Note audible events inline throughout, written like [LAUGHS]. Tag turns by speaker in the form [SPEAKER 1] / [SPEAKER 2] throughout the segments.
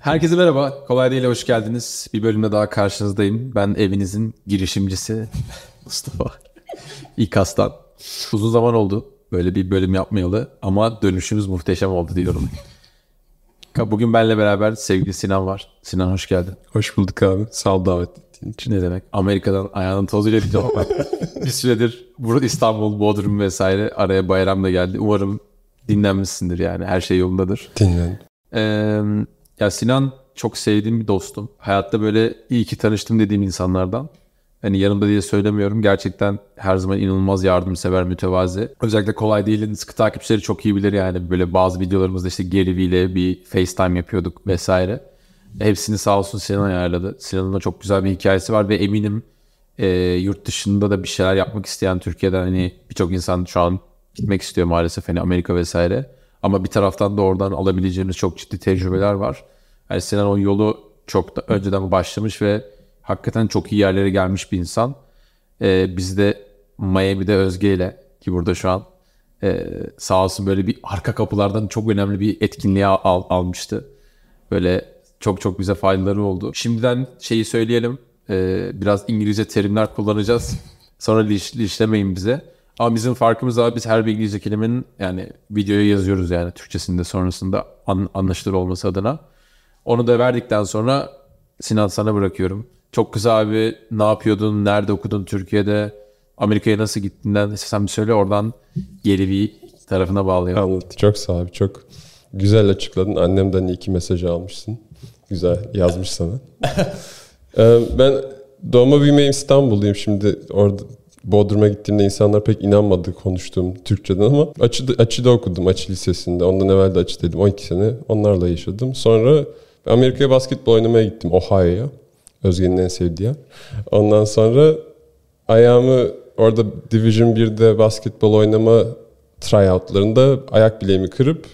[SPEAKER 1] Herkese merhaba. Kolay değil hoş geldiniz. Bir bölümde daha karşınızdayım. Ben evinizin girişimcisi [LAUGHS] Mustafa İKAS'tan. Uzun zaman oldu böyle bir bölüm yapmayalı ama dönüşümüz muhteşem oldu diyorum. Bugün benle beraber sevgili Sinan var. Sinan hoş geldin.
[SPEAKER 2] Hoş bulduk abi. Sağ ol davet ettiğin için.
[SPEAKER 1] Ne demek? Amerika'dan ayağının tozuyla diyeceğim ama [LAUGHS] bir süredir burada İstanbul, Bodrum vesaire araya bayram da geldi. Umarım dinlenmişsindir yani her şey yolundadır.
[SPEAKER 2] Dinlen.
[SPEAKER 1] Ee, ya Sinan çok sevdiğim bir dostum. Hayatta böyle iyi ki tanıştım dediğim insanlardan. Hani yanımda diye söylemiyorum. Gerçekten her zaman inanılmaz yardımsever, mütevazi. Özellikle kolay değilin sıkı takipçileri çok iyi bilir yani. Böyle bazı videolarımızda işte Gary Vee ile bir FaceTime yapıyorduk vesaire. Hepsini sağ olsun Sinan ayarladı. Sinan'ın da çok güzel bir hikayesi var ve eminim e, yurt dışında da bir şeyler yapmak isteyen Türkiye'den hani birçok insan şu an gitmek istiyor maalesef hani Amerika vesaire. Ama bir taraftan da oradan alabileceğimiz çok ciddi tecrübeler var. Yani Sinan yolu çok da önceden başlamış ve hakikaten çok iyi yerlere gelmiş bir insan. Ee, biz de Miami'de Özge ile ki burada şu an e, sağ olsun böyle bir arka kapılardan çok önemli bir etkinliğe al, almıştı. Böyle çok çok bize faydaları oldu. Şimdiden şeyi söyleyelim. E, biraz İngilizce terimler kullanacağız. [LAUGHS] Sonra liş, lişlemeyin bize. Ama bizim farkımız abi biz her bir İngilizce kelimenin yani videoya yazıyoruz yani Türkçesinde sonrasında an, anlaşılır olması adına. Onu da verdikten sonra Sinan sana bırakıyorum. Çok kısa abi ne yapıyordun, nerede okudun Türkiye'de, Amerika'ya nasıl gittiğinden sen bir söyle oradan geri bir tarafına bağlayalım.
[SPEAKER 2] Anladım. Çok sağ ol. Çok güzel açıkladın. Annemden iyi ki mesajı almışsın. Güzel yazmış sana. [LAUGHS] ee, ben doğma büyüme İstanbulluyum şimdi. Orada Bodrum'a gittiğimde insanlar pek inanmadı konuştuğum Türkçeden ama açıda, açıda okudum Açı Lisesi'nde. Ondan evvel de açıdaydım 12 sene. Onlarla yaşadım. Sonra Amerika'ya basketbol oynamaya gittim Ohio'ya. Özge'nin en sevdiği yer. Ondan sonra ayağımı orada Division 1'de basketbol oynama tryoutlarında ayak bileğimi kırıp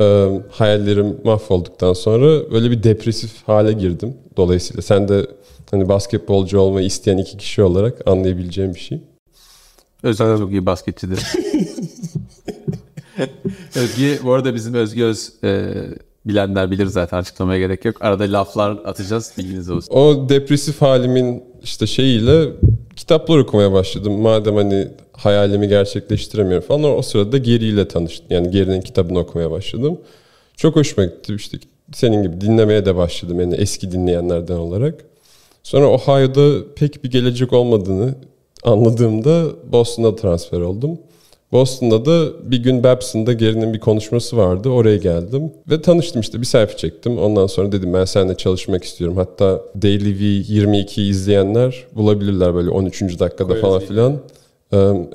[SPEAKER 2] e, hayallerim mahvolduktan sonra böyle bir depresif hale girdim. Dolayısıyla sen de hani basketbolcu olmayı isteyen iki kişi olarak anlayabileceğim bir şey.
[SPEAKER 1] Özge çok iyi basketçidir. [LAUGHS] Özge bu arada bizim Özge Öz e, bilenler bilir zaten açıklamaya gerek yok. Arada laflar atacağız bilginiz olsun.
[SPEAKER 2] O depresif halimin işte şeyiyle kitaplar okumaya başladım. Madem hani hayalimi gerçekleştiremiyorum falan o sırada Geri ile tanıştım. Yani Geri'nin kitabını okumaya başladım. Çok hoşuma gitti. İşte senin gibi dinlemeye de başladım. Yani eski dinleyenlerden olarak. Sonra Ohio'da pek bir gelecek olmadığını anladığımda Boston'a transfer oldum. Boston'da da bir gün Babson'da Gary'nin bir konuşması vardı. Oraya geldim ve tanıştım işte bir selfie çektim. Ondan sonra dedim ben seninle çalışmak istiyorum. Hatta Daily V 22 izleyenler bulabilirler böyle 13. dakikada Koyarız falan filan.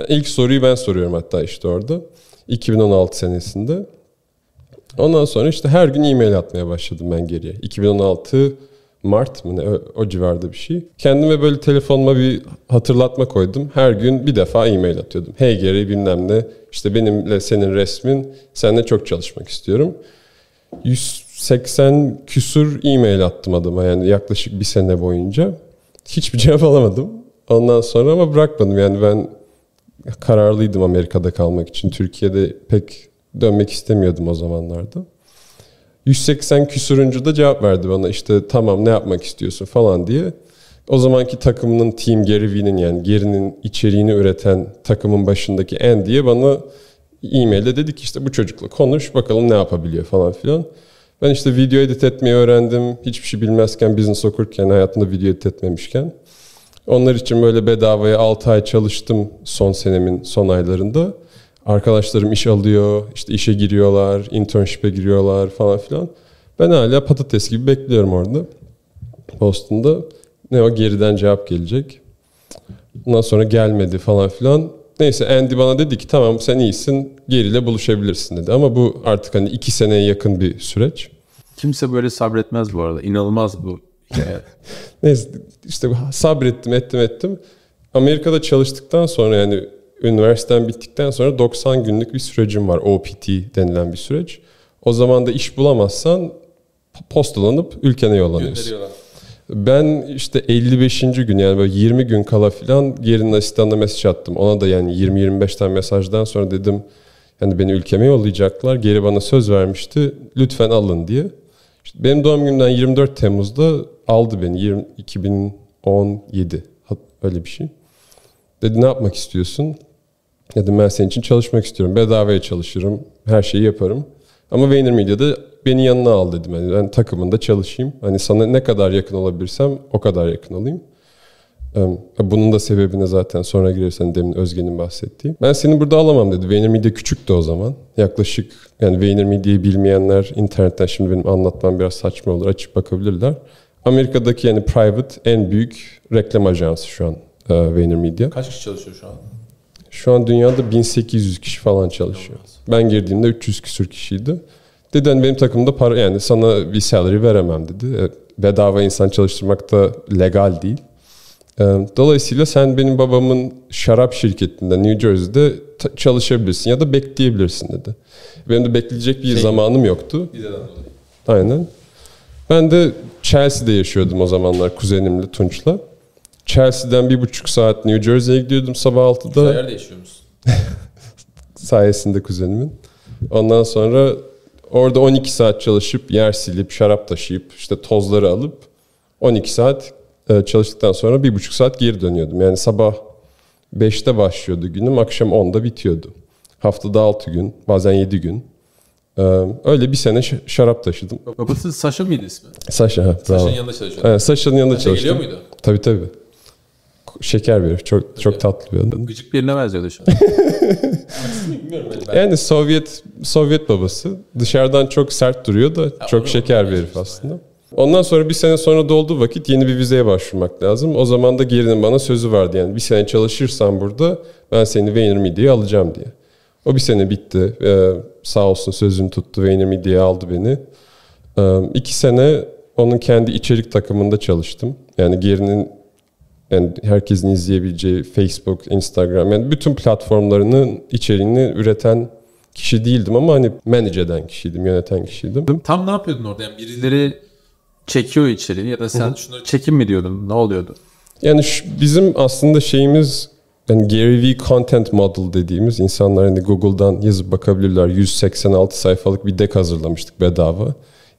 [SPEAKER 2] İlk soruyu ben soruyorum hatta işte orada. 2016 senesinde. Ondan sonra işte her gün e-mail atmaya başladım ben geriye. 2016 Mart mı ne o, o civarda bir şey. Kendime böyle telefonuma bir hatırlatma koydum. Her gün bir defa e-mail atıyordum. Hey Gary bilmem ne işte benimle senin resmin seninle çok çalışmak istiyorum. 180 küsur e-mail attım adama yani yaklaşık bir sene boyunca. Hiçbir [LAUGHS] cevap alamadım. Ondan sonra ama bırakmadım yani ben kararlıydım Amerika'da kalmak için. Türkiye'de pek dönmek istemiyordum o zamanlarda. 180 küsuruncu da cevap verdi bana işte tamam ne yapmak istiyorsun falan diye. O zamanki takımının Team Gary Vee'nin yani Gary'nin içeriğini üreten takımın başındaki Andy'ye bana e-mailde dedi işte bu çocukla konuş bakalım ne yapabiliyor falan filan. Ben işte video edit etmeyi öğrendim. Hiçbir şey bilmezken business okurken hayatımda video edit etmemişken. Onlar için böyle bedavaya 6 ay çalıştım son senemin son aylarında. Arkadaşlarım iş alıyor, işte işe giriyorlar, internship'e giriyorlar falan filan. Ben hala patates gibi bekliyorum orada. Boston'da. Ne o geriden cevap gelecek. Ondan sonra gelmedi falan filan. Neyse Andy bana dedi ki tamam sen iyisin geriyle buluşabilirsin dedi. Ama bu artık hani iki seneye yakın bir süreç.
[SPEAKER 1] Kimse böyle sabretmez bu arada. İnanılmaz bu. [LAUGHS]
[SPEAKER 2] Neyse işte sabrettim ettim ettim. Amerika'da çalıştıktan sonra yani üniversiten bittikten sonra 90 günlük bir sürecim var. OPT denilen bir süreç. O zaman da iş bulamazsan postalanıp ülkene yollanıyorsun. Ben işte 55. gün yani böyle 20 gün kala filan Geri'nin asistanına mesaj attım. Ona da yani 20-25 tane mesajdan sonra dedim yani beni ülkeme yollayacaklar. Geri bana söz vermişti lütfen alın diye. İşte benim doğum günümden 24 Temmuz'da aldı beni. 20, 2017 Hat- öyle bir şey. Dedi ne yapmak istiyorsun? Dedim ben senin için çalışmak istiyorum. Bedavaya çalışırım. Her şeyi yaparım. Ama VaynerMedia'da beni yanına al dedim. Yani ben takımında çalışayım. Hani sana ne kadar yakın olabilirsem o kadar yakın olayım. Ee, Bunun da sebebine zaten sonra girersen demin Özge'nin bahsettiği. Ben seni burada alamam dedi. VaynerMedia küçüktü o zaman. Yaklaşık yani VaynerMedia'yı bilmeyenler internetten şimdi benim anlatmam biraz saçma olur. Açıp bakabilirler. Amerika'daki yani private en büyük reklam ajansı şu an e, VaynerMedia.
[SPEAKER 1] Kaç kişi çalışıyor şu an?
[SPEAKER 2] Şu an dünyada 1800 kişi falan çalışıyor. Ben girdiğimde 300 küsür kişiydi. Dedi hani benim takımda para yani sana bir salary veremem dedi. E, Bedava insan çalıştırmak da legal değil. E, Dolayısıyla sen benim babamın şarap şirketinde New Jersey'de çalışabilirsin ya da bekleyebilirsin dedi. Benim de bekleyecek bir zamanım yoktu. Aynen. Ben de Chelsea'de yaşıyordum o zamanlar kuzenimle Tunç'la. Chelsea'den bir buçuk saat New Jersey'ye gidiyordum sabah 6'da
[SPEAKER 1] yerde yaşıyor musun? [LAUGHS]
[SPEAKER 2] sayesinde kuzenimin. Ondan sonra orada 12 saat çalışıp yer silip şarap taşıyıp işte tozları alıp 12 saat e, çalıştıktan sonra bir buçuk saat geri dönüyordum. Yani sabah 5'te başlıyordu günüm akşam 10'da bitiyordu. Haftada 6 gün bazen 7 gün. E, Öyle bir sene şarap taşıdım.
[SPEAKER 1] Babası Saşa mıydı ismi?
[SPEAKER 2] Saşa.
[SPEAKER 1] Saşa'nın yanında çalışıyordu.
[SPEAKER 2] Evet, Saşa'nın yanında
[SPEAKER 1] Saşa
[SPEAKER 2] çalıştım.
[SPEAKER 1] geliyor muydu?
[SPEAKER 2] Tabii tabii. Şeker bir herif. Çok, çok tatlı bir adam.
[SPEAKER 1] Gıcık birine benziyordu şu an. [LAUGHS] Hani.
[SPEAKER 2] Yani Sovyet Sovyet babası. Dışarıdan çok sert duruyor da çok şeker bir herif aslında. Ondan sonra bir sene sonra dolduğu vakit yeni bir vizeye başvurmak lazım. O zaman da Geri'nin bana sözü vardı yani bir sene çalışırsan burada ben seni VaynerMedia'ya alacağım diye. O bir sene bitti. Ee, sağ olsun sözünü tuttu. VaynerMedia'ya aldı beni. Ee, iki sene onun kendi içerik takımında çalıştım. Yani Geri'nin yani herkesin izleyebileceği Facebook, Instagram yani bütün platformlarının içeriğini üreten kişi değildim ama hani manage eden kişiydim, yöneten kişiydim.
[SPEAKER 1] Tam ne yapıyordun orada? Yani birileri çekiyor içeriği ya da sen şunları çekin mi diyordun? Ne oluyordu?
[SPEAKER 2] Yani şu- bizim aslında şeyimiz yani Gary Vee Content Model dediğimiz insanlar hani Google'dan yazıp bakabilirler. 186 sayfalık bir deck hazırlamıştık bedava.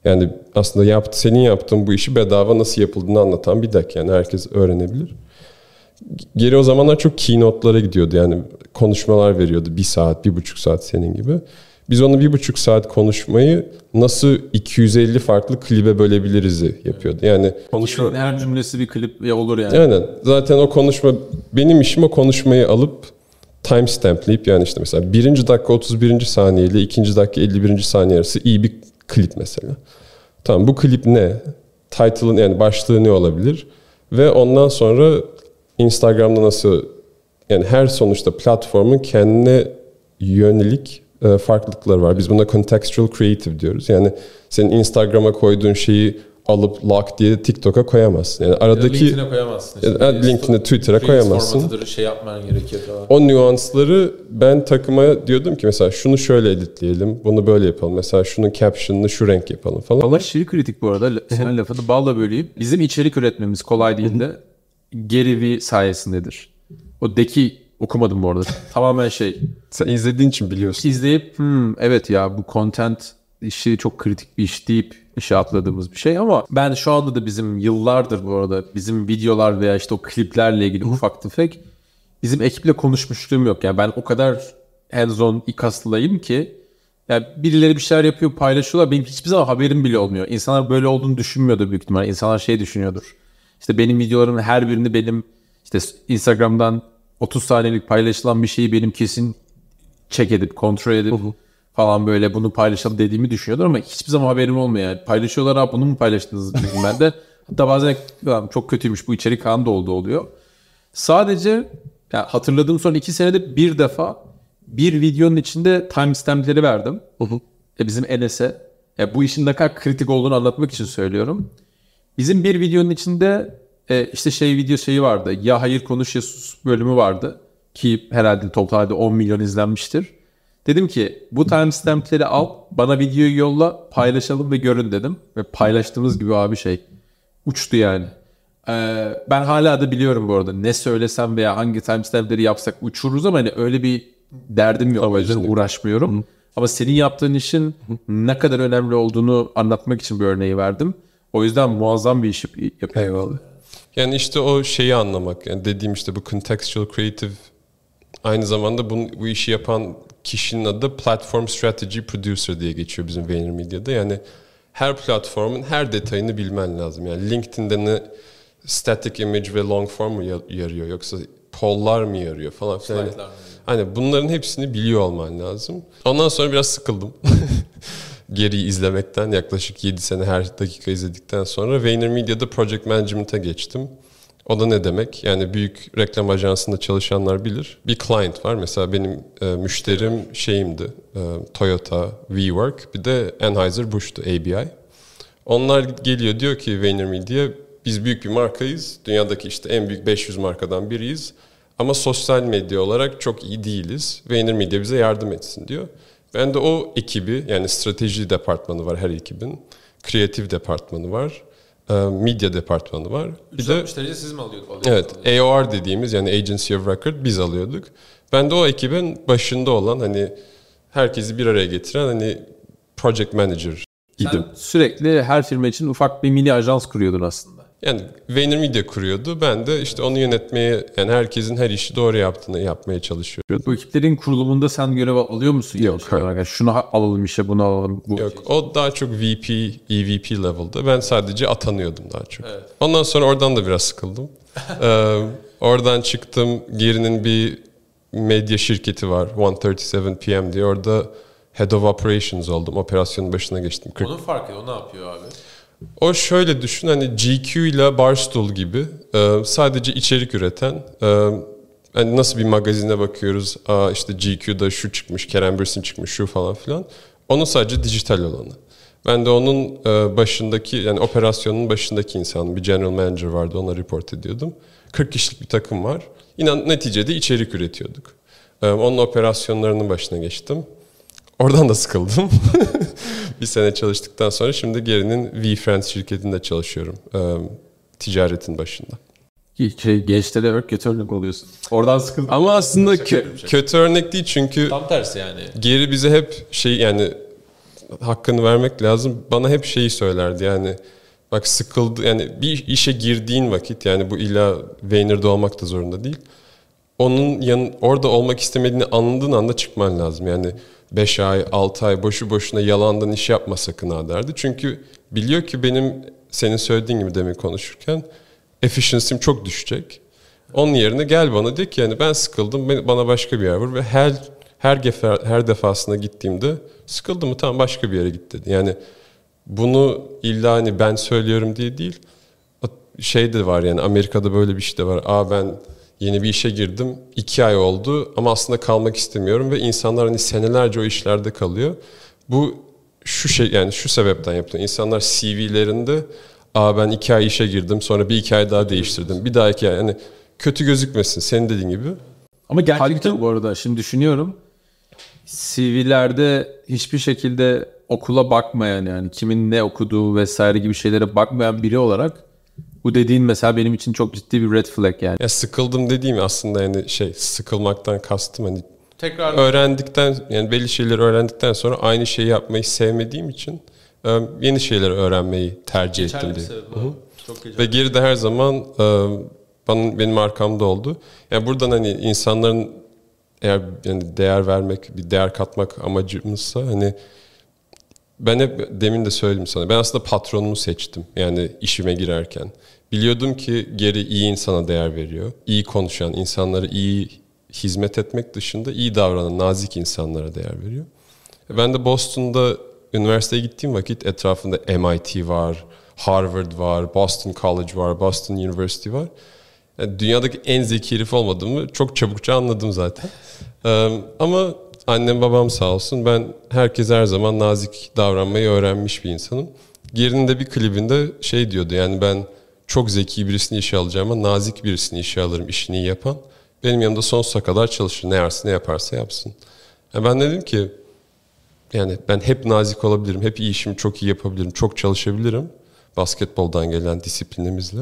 [SPEAKER 2] Yani aslında yaptı, senin yaptığın bu işi bedava nasıl yapıldığını anlatan bir deck. Yani herkes öğrenebilir. Geri o zamanlar çok keynote'lara gidiyordu. Yani konuşmalar veriyordu. Bir saat, bir buçuk saat senin gibi. Biz onu bir buçuk saat konuşmayı nasıl 250 farklı klibe bölebiliriz'i yapıyordu. Yani
[SPEAKER 1] Konuşma. Her cümlesi bir klip ya olur yani.
[SPEAKER 2] Aynen. Zaten o konuşma benim işim o konuşmayı alıp timestamplayıp yani işte mesela birinci dakika 31. saniye ile ikinci dakika 51. saniye arası iyi bir klip mesela. Tamam bu klip ne? Title'ın yani başlığı ne olabilir? Ve ondan sonra Instagram'da nasıl yani her sonuçta platformun kendine yönelik e, farklılıkları var. Biz buna contextual creative diyoruz. Yani senin Instagram'a koyduğun şeyi alıp lock diye TikTok'a koyamazsın. Yani aradaki
[SPEAKER 1] LinkedIn'e koyamazsın.
[SPEAKER 2] Ya da LinkedIn'e, Twitter'a koyamazsın.
[SPEAKER 1] formatıdır, şey yapman gerekiyor falan.
[SPEAKER 2] o nüansları ben takıma diyordum ki mesela şunu şöyle editleyelim, bunu böyle yapalım. Mesela şunun caption'ını şu renk yapalım falan.
[SPEAKER 1] Valla aşırı kritik bu arada. Senin lafını balla böleyim. Bizim içerik üretmemiz kolay değil de Gary Vee sayesindedir. O deki okumadım bu arada. [LAUGHS] Tamamen şey.
[SPEAKER 2] Sen izlediğin için biliyorsun.
[SPEAKER 1] izleyip "Hmm, evet ya bu content işi çok kritik bir iş deyip işe atladığımız bir şey ama ben şu anda da bizim yıllardır bu arada bizim videolar veya işte o kliplerle ilgili ufak tefek bizim ekiple konuşmuşluğum yok. Yani ben o kadar hands-on ikaslılayım ki yani birileri bir şeyler yapıyor paylaşıyorlar benim hiçbir zaman haberim bile olmuyor. İnsanlar böyle olduğunu düşünmüyordur büyük ihtimalle. İnsanlar şey düşünüyordur. İşte benim videolarımın her birini benim işte Instagram'dan 30 saniyelik paylaşılan bir şeyi benim kesin check edip kontrol edip falan böyle bunu paylaşalım dediğimi düşünüyorlar ama hiçbir zaman haberim olmuyor yani. Paylaşıyorlar abi bunu mu paylaştınız dedim ben de. [LAUGHS] Hatta bazen "Ulan çok kötüymüş bu içerik kan da oldu oluyor. Sadece yani hatırladığım son iki senede bir defa bir videonun içinde timestampleri verdim. E bizim Enes'e. E bu işin ne kadar kritik olduğunu anlatmak için söylüyorum. Bizim bir videonun içinde e, işte şey video şeyi vardı. Ya hayır konuş ya sus bölümü vardı. Ki herhalde totalde 10 milyon izlenmiştir. Dedim ki bu timestampleri al bana videoyu yolla paylaşalım ve görün dedim. Ve paylaştığımız gibi abi şey uçtu yani. Ee, ben hala da biliyorum bu arada ne söylesem veya hangi timestampleri yapsak uçururuz ama hani öyle bir derdim yok. O yüzden uğraşmıyorum. Ama senin yaptığın işin ne kadar önemli olduğunu anlatmak için bir örneği verdim. O yüzden muazzam bir iş yapıyor.
[SPEAKER 2] Eyvallah. Yani işte o şeyi anlamak. Yani dediğim işte bu contextual creative aynı zamanda bunu, bu işi yapan kişinin adı Platform Strategy Producer diye geçiyor bizim VaynerMedia'da. Yani her platformun her detayını bilmen lazım. Yani LinkedIn'de ne static image ve long form mu yarıyor yoksa pollar mı yarıyor falan filan. Yani, hani bunların hepsini biliyor olman lazım. Ondan sonra biraz sıkıldım. [LAUGHS] Geri izlemekten yaklaşık 7 sene her dakika izledikten sonra VaynerMedia'da Project Management'a geçtim. O da ne demek? Yani büyük reklam ajansında çalışanlar bilir. Bir client var. Mesela benim e, müşterim şeyimdi. E, Toyota, WeWork. Bir de Anheuser-Busch'tu ABI. Onlar geliyor diyor ki VaynerMedia biz büyük bir markayız. Dünyadaki işte en büyük 500 markadan biriyiz. Ama sosyal medya olarak çok iyi değiliz. VaynerMedia bize yardım etsin diyor. Ben de o ekibi yani strateji departmanı var her ekibin. Kreatif departmanı var e, medya departmanı var.
[SPEAKER 1] Bir de derece siz mi alıyordunuz?
[SPEAKER 2] Evet, AOR dediğimiz yani Agency of Record biz alıyorduk. Ben de o ekibin başında olan hani herkesi bir araya getiren hani project manager idim.
[SPEAKER 1] Sen sürekli her firma için ufak bir mini ajans kuruyordun aslında.
[SPEAKER 2] Yani VaynerMedia kuruyordu. Ben de işte onu yönetmeye yani herkesin her işi doğru yaptığını yapmaya çalışıyorum.
[SPEAKER 1] Bu ekiplerin kurulumunda sen görev alıyor musun? Yok. Yani şunu alalım işe bunu alalım. Bu
[SPEAKER 2] Yok o daha çok VP, EVP level'da. Ben sadece atanıyordum daha çok. Evet. Ondan sonra oradan da biraz sıkıldım. [LAUGHS] ee, oradan çıktım. Geri'nin bir medya şirketi var. 137 PM diye. Orada Head of Operations oldum. Operasyonun başına geçtim.
[SPEAKER 1] 40... Onun farkı o ne yapıyor abi?
[SPEAKER 2] O şöyle düşün hani GQ ile Barstool gibi e, sadece içerik üreten e, hani nasıl bir magazine bakıyoruz Aa işte GQ'da şu çıkmış Kerem Bürsin çıkmış şu falan filan onun sadece dijital olanı. Ben de onun e, başındaki yani operasyonun başındaki insan bir general manager vardı ona report ediyordum. 40 kişilik bir takım var. İnan neticede içerik üretiyorduk. Onun operasyonlarının başına geçtim. Oradan da sıkıldım. [LAUGHS] bir sene çalıştıktan sonra şimdi Geri'nin VFriends şirketinde çalışıyorum. E, ticaretin başında.
[SPEAKER 1] Şey, gençlere örnek kötü örnek oluyorsun. Oradan sıkıldım.
[SPEAKER 2] Ama aslında kö- kötü örnek değil çünkü
[SPEAKER 1] tam tersi yani.
[SPEAKER 2] Geri bize hep şey yani hakkını vermek lazım. Bana hep şeyi söylerdi yani bak sıkıldı yani bir işe girdiğin vakit yani bu illa Vayner'da olmak da zorunda değil. Onun yan, orada olmak istemediğini anladığın anda çıkman lazım. Yani 5 ay, 6 ay boşu boşuna yalandan iş yapma sakın ha derdi. Çünkü biliyor ki benim senin söylediğin gibi demin konuşurken efficiency'm çok düşecek. Onun yerine gel bana de ki yani ben sıkıldım bana başka bir yer var ve her her gefer, her defasında gittiğimde sıkıldım mı tamam başka bir yere git dedi. Yani bunu illa hani ben söylüyorum diye değil. Şey de var yani Amerika'da böyle bir şey de var. Aa ben yeni bir işe girdim. iki ay oldu ama aslında kalmak istemiyorum ve insanlar hani senelerce o işlerde kalıyor. Bu şu şey yani şu sebepten yapılıyor. İnsanlar CV'lerinde Aa ben iki ay işe girdim sonra bir iki ay daha değiştirdim. Bir daha iki ay yani kötü gözükmesin senin dediğin gibi.
[SPEAKER 1] Ama gerçekten bu arada şimdi düşünüyorum. CV'lerde hiçbir şekilde okula bakmayan yani kimin ne okuduğu vesaire gibi şeylere bakmayan biri olarak bu dediğin mesela benim için çok ciddi bir red flag yani.
[SPEAKER 2] Ya sıkıldım dediğim aslında yani şey sıkılmaktan kastım hani tekrar öğrendikten yani belli şeyleri öğrendikten sonra aynı şeyi yapmayı sevmediğim için yeni şeyleri öğrenmeyi tercih Geçerli ettim diye. Çok Ve geri de her zaman bana, benim arkamda oldu. Yani buradan hani insanların eğer yani değer vermek, bir değer katmak amacımızsa hani ben hep demin de söyledim sana. Ben aslında patronumu seçtim. Yani işime girerken. Biliyordum ki geri iyi insana değer veriyor. İyi konuşan, insanlara iyi hizmet etmek dışında iyi davranan, nazik insanlara değer veriyor. Ben de Boston'da üniversiteye gittiğim vakit etrafında MIT var, Harvard var, Boston College var, Boston University var. Yani dünyadaki en zeki herif olmadığımı çok çabukça anladım zaten. ama annem babam sağ olsun ben herkes her zaman nazik davranmayı öğrenmiş bir insanım. Gerinin bir klibinde şey diyordu yani ben çok zeki birisini işe alacağım ama nazik birisini işe alırım işini yapan. Benim yanımda sonsuza kadar çalışır. Ne yarsa ne yaparsa yapsın. Yani ben dedim ki yani ben hep nazik olabilirim. Hep iyi işimi çok iyi yapabilirim. Çok çalışabilirim. Basketboldan gelen disiplinimizle.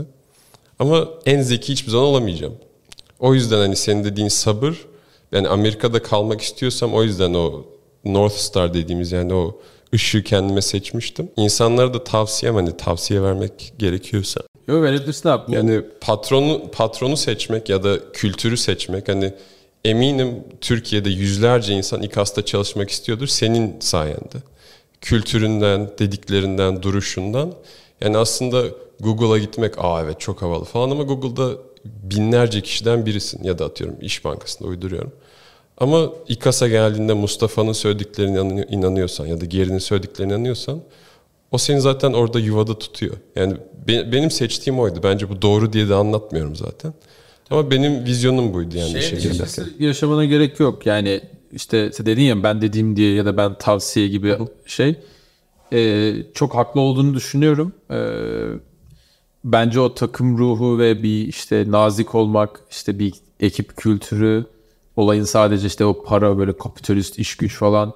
[SPEAKER 2] Ama en zeki hiçbir zaman olamayacağım. O yüzden hani senin dediğin sabır yani Amerika'da kalmak istiyorsam o yüzden o North Star dediğimiz yani o ışığı kendime seçmiştim. İnsanlara da tavsiyem hani tavsiye vermek gerekiyorsa.
[SPEAKER 1] Yok verebilirsin abi.
[SPEAKER 2] Yani patronu patronu seçmek ya da kültürü seçmek hani eminim Türkiye'de yüzlerce insan İKAS'ta çalışmak istiyordur senin sayende. Kültüründen, dediklerinden, duruşundan. Yani aslında Google'a gitmek aa evet çok havalı falan ama Google'da binlerce kişiden birisin ya da atıyorum İş Bankası'nda uyduruyorum. Ama İKAS'a geldiğinde Mustafa'nın söylediklerine inanıyorsan ya da Geri'nin söylediklerine inanıyorsan o seni zaten orada yuvada tutuyor. Yani benim seçtiğim oydu. Bence bu doğru diye de anlatmıyorum zaten. Ama benim vizyonum buydu yani şey, işe
[SPEAKER 1] Yaşamana gerek yok. Yani işte dedin ya ben dediğim diye ya da ben tavsiye gibi Hı. şey. Ee, çok haklı olduğunu düşünüyorum. Ee, bence o takım ruhu ve bir işte nazik olmak, işte bir ekip kültürü, olayın sadece işte o para böyle kapitalist iş güç falan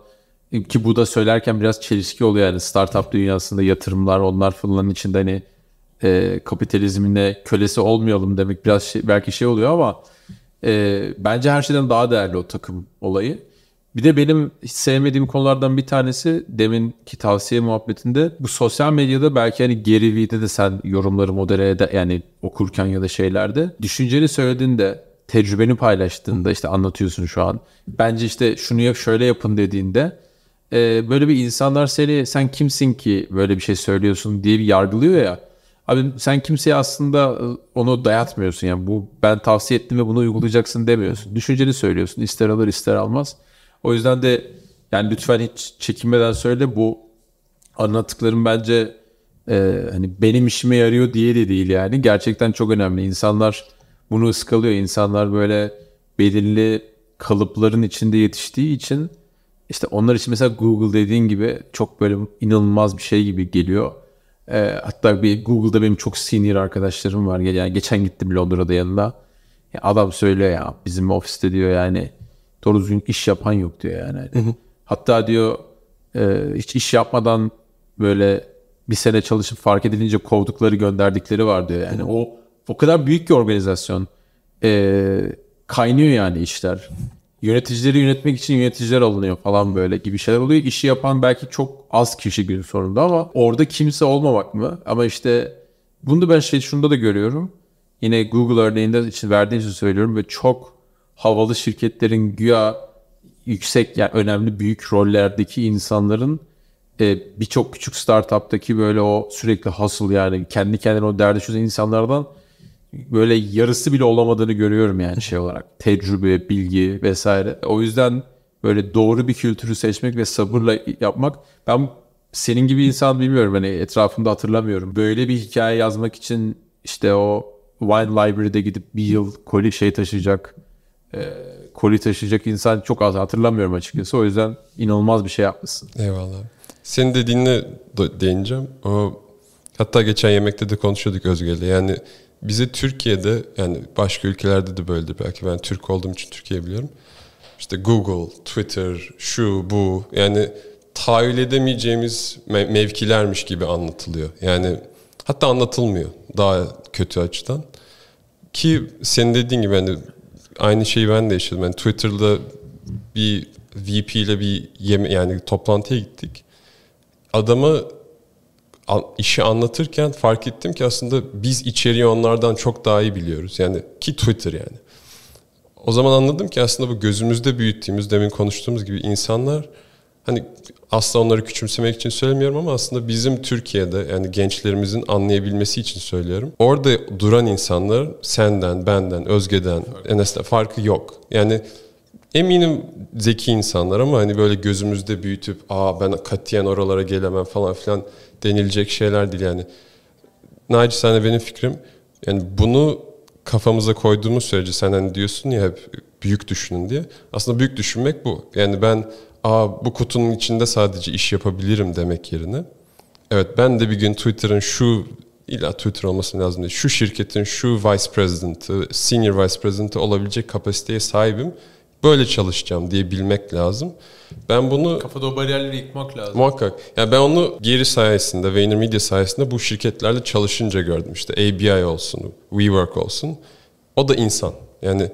[SPEAKER 1] ki bu da söylerken biraz çelişki oluyor yani startup dünyasında yatırımlar onlar falan içinde hani e, kapitalizmine kölesi olmayalım demek biraz şey, belki şey oluyor ama e, bence her şeyden daha değerli o takım olayı. Bir de benim hiç sevmediğim konulardan bir tanesi deminki tavsiye muhabbetinde bu sosyal medyada belki hani Gary Vee'de de sen yorumları modere ede, yani okurken ya da şeylerde düşünceni söylediğinde tecrübeni paylaştığında işte anlatıyorsun şu an. Bence işte şunu yap şöyle yapın dediğinde e, böyle bir insanlar seni sen kimsin ki böyle bir şey söylüyorsun diye bir yargılıyor ya. Abi sen kimseye aslında onu dayatmıyorsun yani bu ben tavsiye ettim ve bunu uygulayacaksın demiyorsun. Düşünceni söylüyorsun ister alır ister almaz. O yüzden de yani lütfen hiç çekinmeden söyle bu anlattıklarım bence e, hani benim işime yarıyor diye de değil yani. Gerçekten çok önemli. İnsanlar bunu ıskalıyor. İnsanlar böyle belirli kalıpların içinde yetiştiği için işte onlar için mesela Google dediğin gibi çok böyle inanılmaz bir şey gibi geliyor. E, hatta bir Google'da benim çok senior arkadaşlarım var. Yani geçen gittim Londra'da yanında. Ya adam söylüyor ya bizim ofiste diyor yani doğru düzgün iş yapan yok diyor yani. Hı hı. Hatta diyor e, hiç iş yapmadan böyle bir sene çalışıp fark edilince kovdukları gönderdikleri var diyor. Yani hı hı. o o kadar büyük bir organizasyon. E, kaynıyor yani işler. Yöneticileri yönetmek için yöneticiler alınıyor falan böyle gibi şeyler oluyor. İşi yapan belki çok az kişi gün sonunda ama orada kimse olmamak mı? Ama işte bunu da ben şey şunda da görüyorum. Yine Google örneğinde için verdiğim için söylüyorum ve çok havalı şirketlerin güya yüksek yani önemli büyük rollerdeki insanların e, birçok küçük startup'taki böyle o sürekli hustle yani kendi kendine o derdi çözen insanlardan böyle yarısı bile olamadığını görüyorum yani şey olarak. Tecrübe, bilgi vesaire. O yüzden böyle doğru bir kültürü seçmek ve sabırla yapmak. Ben senin gibi insan bilmiyorum hani etrafımda hatırlamıyorum. Böyle bir hikaye yazmak için işte o Wine Library'de gidip bir yıl koli şey taşıyacak e, koli taşıyacak insan çok az hatırlamıyorum açıkçası. O yüzden inanılmaz bir şey yapmışsın.
[SPEAKER 2] Eyvallah. Senin dediğine değineceğim. O, hatta geçen yemekte de konuşuyorduk Özge'yle. Yani bize Türkiye'de yani başka ülkelerde de böyledir belki ben Türk olduğum için Türkiye biliyorum. İşte Google, Twitter, şu bu yani tahayyül edemeyeceğimiz mev- mevkilermiş gibi anlatılıyor. Yani hatta anlatılmıyor daha kötü açıdan. Ki senin dediğin gibi hani aynı şeyi ben de yaşadım. Yani Twitter'da bir VP ile bir yeme yani toplantıya gittik. Adama işi anlatırken fark ettim ki aslında biz içeriği onlardan çok daha iyi biliyoruz. Yani ki Twitter yani. O zaman anladım ki aslında bu gözümüzde büyüttüğümüz demin konuştuğumuz gibi insanlar hani asla onları küçümsemek için söylemiyorum ama aslında bizim Türkiye'de yani gençlerimizin anlayabilmesi için söylüyorum. Orada duran insanlar senden, benden, Özge'den, Enes'ten farkı yok. Yani eminim zeki insanlar ama hani böyle gözümüzde büyütüp aa ben katiyen oralara gelemem falan filan denilecek şeyler değil yani. Naçizane benim fikrim yani bunu kafamıza koyduğumuz sürece sen hani diyorsun ya hep büyük düşünün diye. Aslında büyük düşünmek bu. Yani ben aa bu kutunun içinde sadece iş yapabilirim demek yerine. Evet ben de bir gün Twitter'ın şu illa Twitter olması lazım değil. Şu şirketin şu vice president'ı, senior vice president'ı olabilecek kapasiteye sahibim böyle çalışacağım diye bilmek lazım. Ben bunu...
[SPEAKER 1] Kafada o bariyerleri yıkmak lazım.
[SPEAKER 2] Muhakkak. Yani ben onu geri sayesinde, VaynerMedia sayesinde bu şirketlerle çalışınca gördüm. İşte ABI olsun, WeWork olsun. O da insan. Yani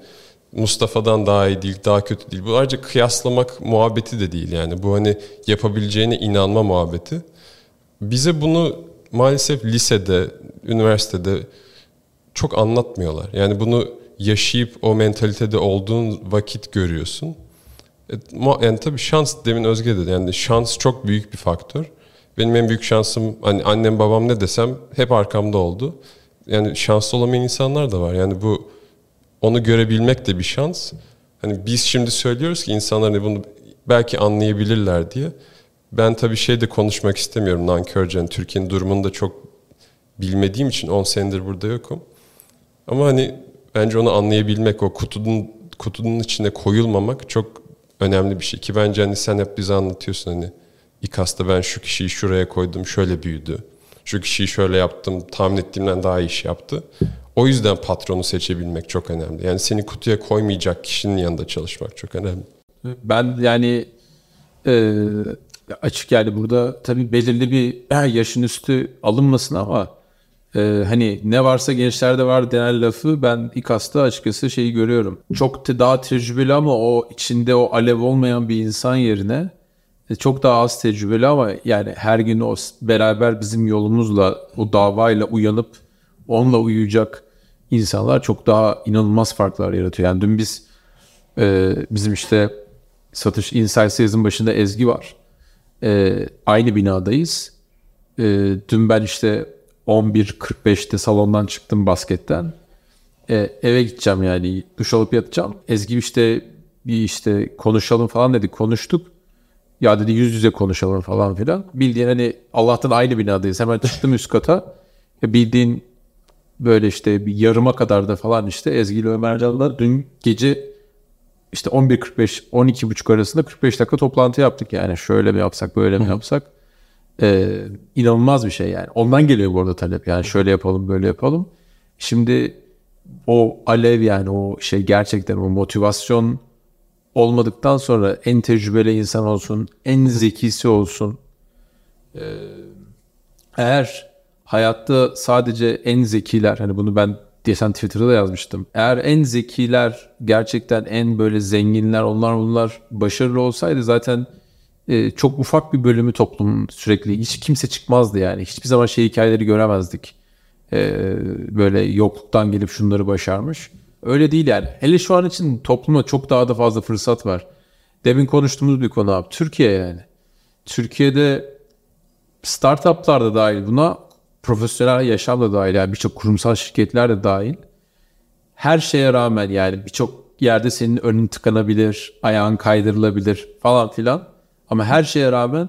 [SPEAKER 2] Mustafa'dan daha iyi değil, daha kötü değil. Bu ayrıca kıyaslamak muhabbeti de değil yani. Bu hani yapabileceğine inanma muhabbeti. Bize bunu maalesef lisede, üniversitede çok anlatmıyorlar. Yani bunu yaşayıp o mentalitede olduğun vakit görüyorsun. E, yani tabii şans demin Özge dedi. Yani şans çok büyük bir faktör. Benim en büyük şansım hani annem babam ne desem hep arkamda oldu. Yani şanslı olamayan insanlar da var. Yani bu onu görebilmek de bir şans. Hani biz şimdi söylüyoruz ki insanlar hani bunu belki anlayabilirler diye. Ben tabii şey de konuşmak istemiyorum nankörce. Yani Türkiye'nin durumunu da çok bilmediğim için 10 senedir burada yokum. Ama hani bence onu anlayabilmek, o kutunun kutunun içine koyulmamak çok önemli bir şey. Ki bence hani sen hep bize anlatıyorsun hani İKAS'ta ben şu kişiyi şuraya koydum şöyle büyüdü. Şu kişiyi şöyle yaptım tahmin ettiğimden daha iyi iş yaptı. O yüzden patronu seçebilmek çok önemli. Yani seni kutuya koymayacak kişinin yanında çalışmak çok önemli.
[SPEAKER 1] Ben yani e, açık yani burada tabii belirli bir yaşın üstü alınmasın ama e, hani ne varsa gençlerde var denen lafı ben İKAS'ta açıkçası şeyi görüyorum. Çok daha tecrübeli ama o içinde o alev olmayan bir insan yerine e, çok daha az tecrübeli ama yani her gün o beraber bizim yolumuzla o davayla uyanıp onunla uyuyacak insanlar çok daha inanılmaz farklar yaratıyor. Yani dün biz e, bizim işte satış Insight Sales'in başında Ezgi var. E, aynı binadayız. E, dün ben işte 11.45'te salondan çıktım basketten. E, eve gideceğim yani duş alıp yatacağım. Ezgi işte bir işte konuşalım falan dedik konuştuk. Ya dedi yüz yüze konuşalım falan filan. Bildiğin hani Allah'tan aynı binadayız. Hemen çıktım üst kata. E, bildiğin böyle işte bir yarıma kadar da falan işte Ezgi ile Ömercan'la dün gece işte 11.45 12.30 arasında 45 dakika toplantı yaptık yani. Şöyle mi yapsak böyle mi yapsak. Ee, inanılmaz bir şey yani. Ondan geliyor bu arada talep yani şöyle yapalım böyle yapalım. Şimdi o alev yani o şey gerçekten o motivasyon olmadıktan sonra en tecrübeli insan olsun, en zekisi olsun. Ee, eğer hayatta sadece en zekiler hani bunu ben geçen Twitter'da da yazmıştım. Eğer en zekiler gerçekten en böyle zenginler onlar bunlar başarılı olsaydı zaten e, çok ufak bir bölümü toplumun sürekli hiç kimse çıkmazdı yani. Hiçbir zaman şey hikayeleri göremezdik. E, böyle yokluktan gelip şunları başarmış. Öyle değil yani. Hele şu an için topluma çok daha da fazla fırsat var. Demin konuştuğumuz bir konu abi. Türkiye yani. Türkiye'de startuplar da dahil buna profesyonel yaşam da dahil yani birçok kurumsal şirketler de dahil. Her şeye rağmen yani birçok yerde senin önün tıkanabilir, ayağın kaydırılabilir falan filan. Ama her şeye rağmen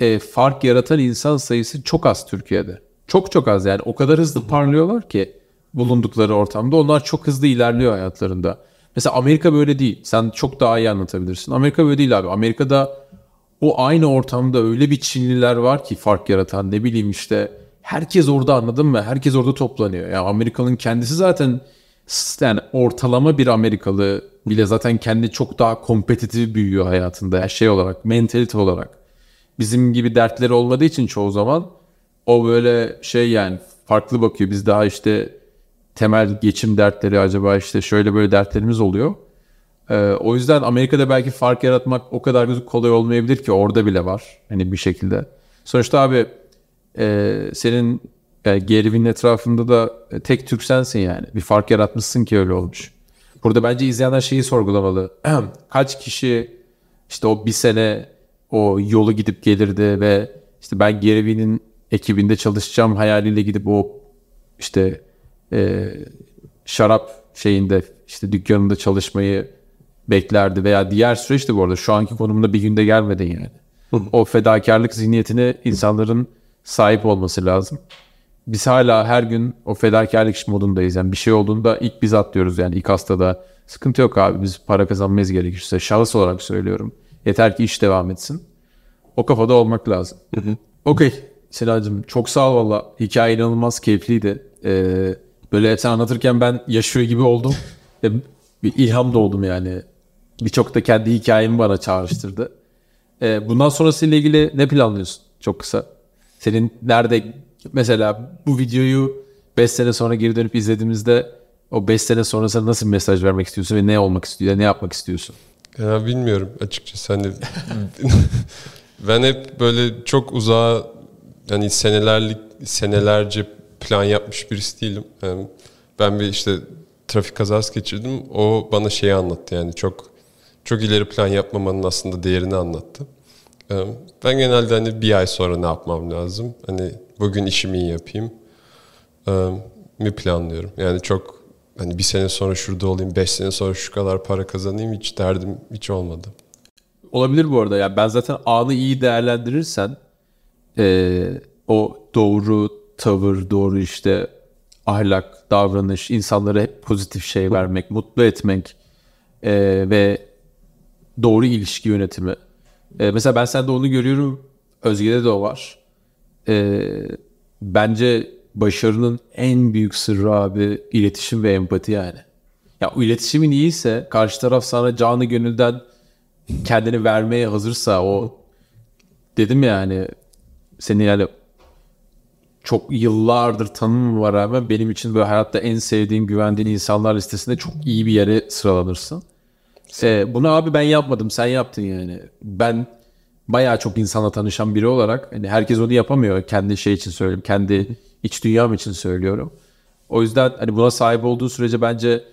[SPEAKER 1] e, fark yaratan insan sayısı çok az Türkiye'de. Çok çok az yani o kadar hızlı parlıyorlar ki bulundukları ortamda onlar çok hızlı ilerliyor hayatlarında. Mesela Amerika böyle değil. Sen çok daha iyi anlatabilirsin. Amerika böyle değil abi. Amerika'da o aynı ortamda öyle bir Çinliler var ki fark yaratan ne bileyim işte herkes orada anladın mı? Herkes orada toplanıyor. Yani Amerika'nın kendisi zaten yani ortalama bir Amerikalı bile zaten kendi çok daha kompetitif büyüyor hayatında. Her şey olarak, mentalite olarak. Bizim gibi dertleri olmadığı için çoğu zaman o böyle şey yani farklı bakıyor. Biz daha işte temel geçim dertleri acaba işte şöyle böyle dertlerimiz oluyor. Ee, o yüzden Amerika'da belki fark yaratmak o kadar kolay olmayabilir ki orada bile var. Hani bir şekilde. Sonuçta abi e, senin yani Geriv'in etrafında da e, tek Türk sensin yani. Bir fark yaratmışsın ki öyle olmuş. Burada bence izleyenler şeyi sorgulamalı. [CLEARS THROAT] Kaç kişi işte o bir sene o yolu gidip gelirdi ve işte ben Geriv'in ekibinde çalışacağım hayaliyle gidip o işte e, şarap şeyinde işte dükkanında çalışmayı beklerdi veya diğer süreçti bu arada şu anki konumunda bir günde gelmedin yani. o fedakarlık zihniyetine insanların sahip olması lazım. Biz hala her gün o fedakarlık modundayız. Yani bir şey olduğunda ilk biz atlıyoruz yani ilk hastada. Sıkıntı yok abi biz para kazanmayız gerekirse. Şahıs olarak söylüyorum. Yeter ki iş devam etsin. O kafada olmak lazım. Okey. Selahat'cığım çok sağ ol valla. Hikaye inanılmaz keyifliydi. Ee, böyle sen anlatırken ben yaşıyor gibi oldum. [LAUGHS] bir ilham doğdum yani. Birçok da kendi hikayemi bana çağrıştırdı. Ee, bundan sonrasıyla ilgili ne planlıyorsun? Çok kısa. Senin nerede mesela bu videoyu 5 sene sonra geri dönüp izlediğimizde O 5 sene sonrasında nasıl bir mesaj vermek istiyorsun ve ne olmak istiyorsun, ne yapmak istiyorsun?
[SPEAKER 2] Ya bilmiyorum açıkçası hani [LAUGHS] ben hep böyle çok uzağa hani senelerlik senelerce plan yapmış birisi değilim. Yani ben bir işte trafik kazası geçirdim. O bana şeyi anlattı yani çok çok ileri plan yapmamanın aslında değerini anlattı. Ee, ben genelde hani bir ay sonra ne yapmam lazım? Hani bugün işimi iyi yapayım ee, mi planlıyorum. Yani çok hani bir sene sonra şurada olayım, beş sene sonra şu kadar para kazanayım hiç derdim hiç olmadı.
[SPEAKER 1] Olabilir bu arada. Yani ben zaten anı iyi değerlendirirsen e, o doğru tavır, doğru işte ahlak, davranış, insanlara hep pozitif şey vermek, mutlu etmek e, ve doğru ilişki yönetimi. E, mesela ben sende onu görüyorum. Özge'de de o var. E, bence başarının en büyük sırrı abi iletişim ve empati yani. Ya o iletişimin iyiyse karşı taraf sana canı gönülden kendini vermeye hazırsa o dedim ya hani seni yani çok yıllardır tanımama rağmen benim için böyle hayatta en sevdiğim, güvendiğin insanlar listesinde çok iyi bir yere sıralanırsın. Ee, bunu abi ben yapmadım, sen yaptın yani. Ben bayağı çok insanla tanışan biri olarak hani herkes onu yapamıyor. Kendi şey için söylüyorum, kendi iç dünyam için söylüyorum. O yüzden hani buna sahip olduğu sürece bence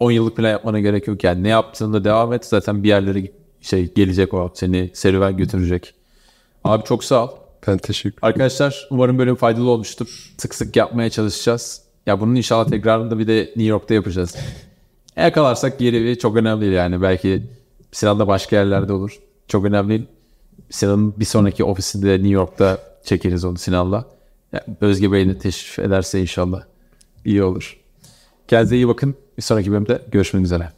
[SPEAKER 1] 10 e, yıllık plan yapmana gerek yok. Yani ne yaptığında devam et. Zaten bir yerlere şey gelecek o. Seni serüven götürecek. Abi çok sağ ol.
[SPEAKER 2] Ben teşekkür
[SPEAKER 1] Arkadaşlar umarım bölüm faydalı olmuştur. Sık sık yapmaya çalışacağız. Ya bunun inşallah tekrarını da bir de New York'ta yapacağız. Yakalarsak geri çok önemli değil yani. Belki Sinan da başka yerlerde olur. Çok önemli değil. Sinan'ın bir sonraki ofisinde New York'ta çekeriz onu Sinan'la. Özge Bey de teşrif ederse inşallah iyi olur. Kendinize iyi bakın. Bir sonraki bölümde görüşmek üzere.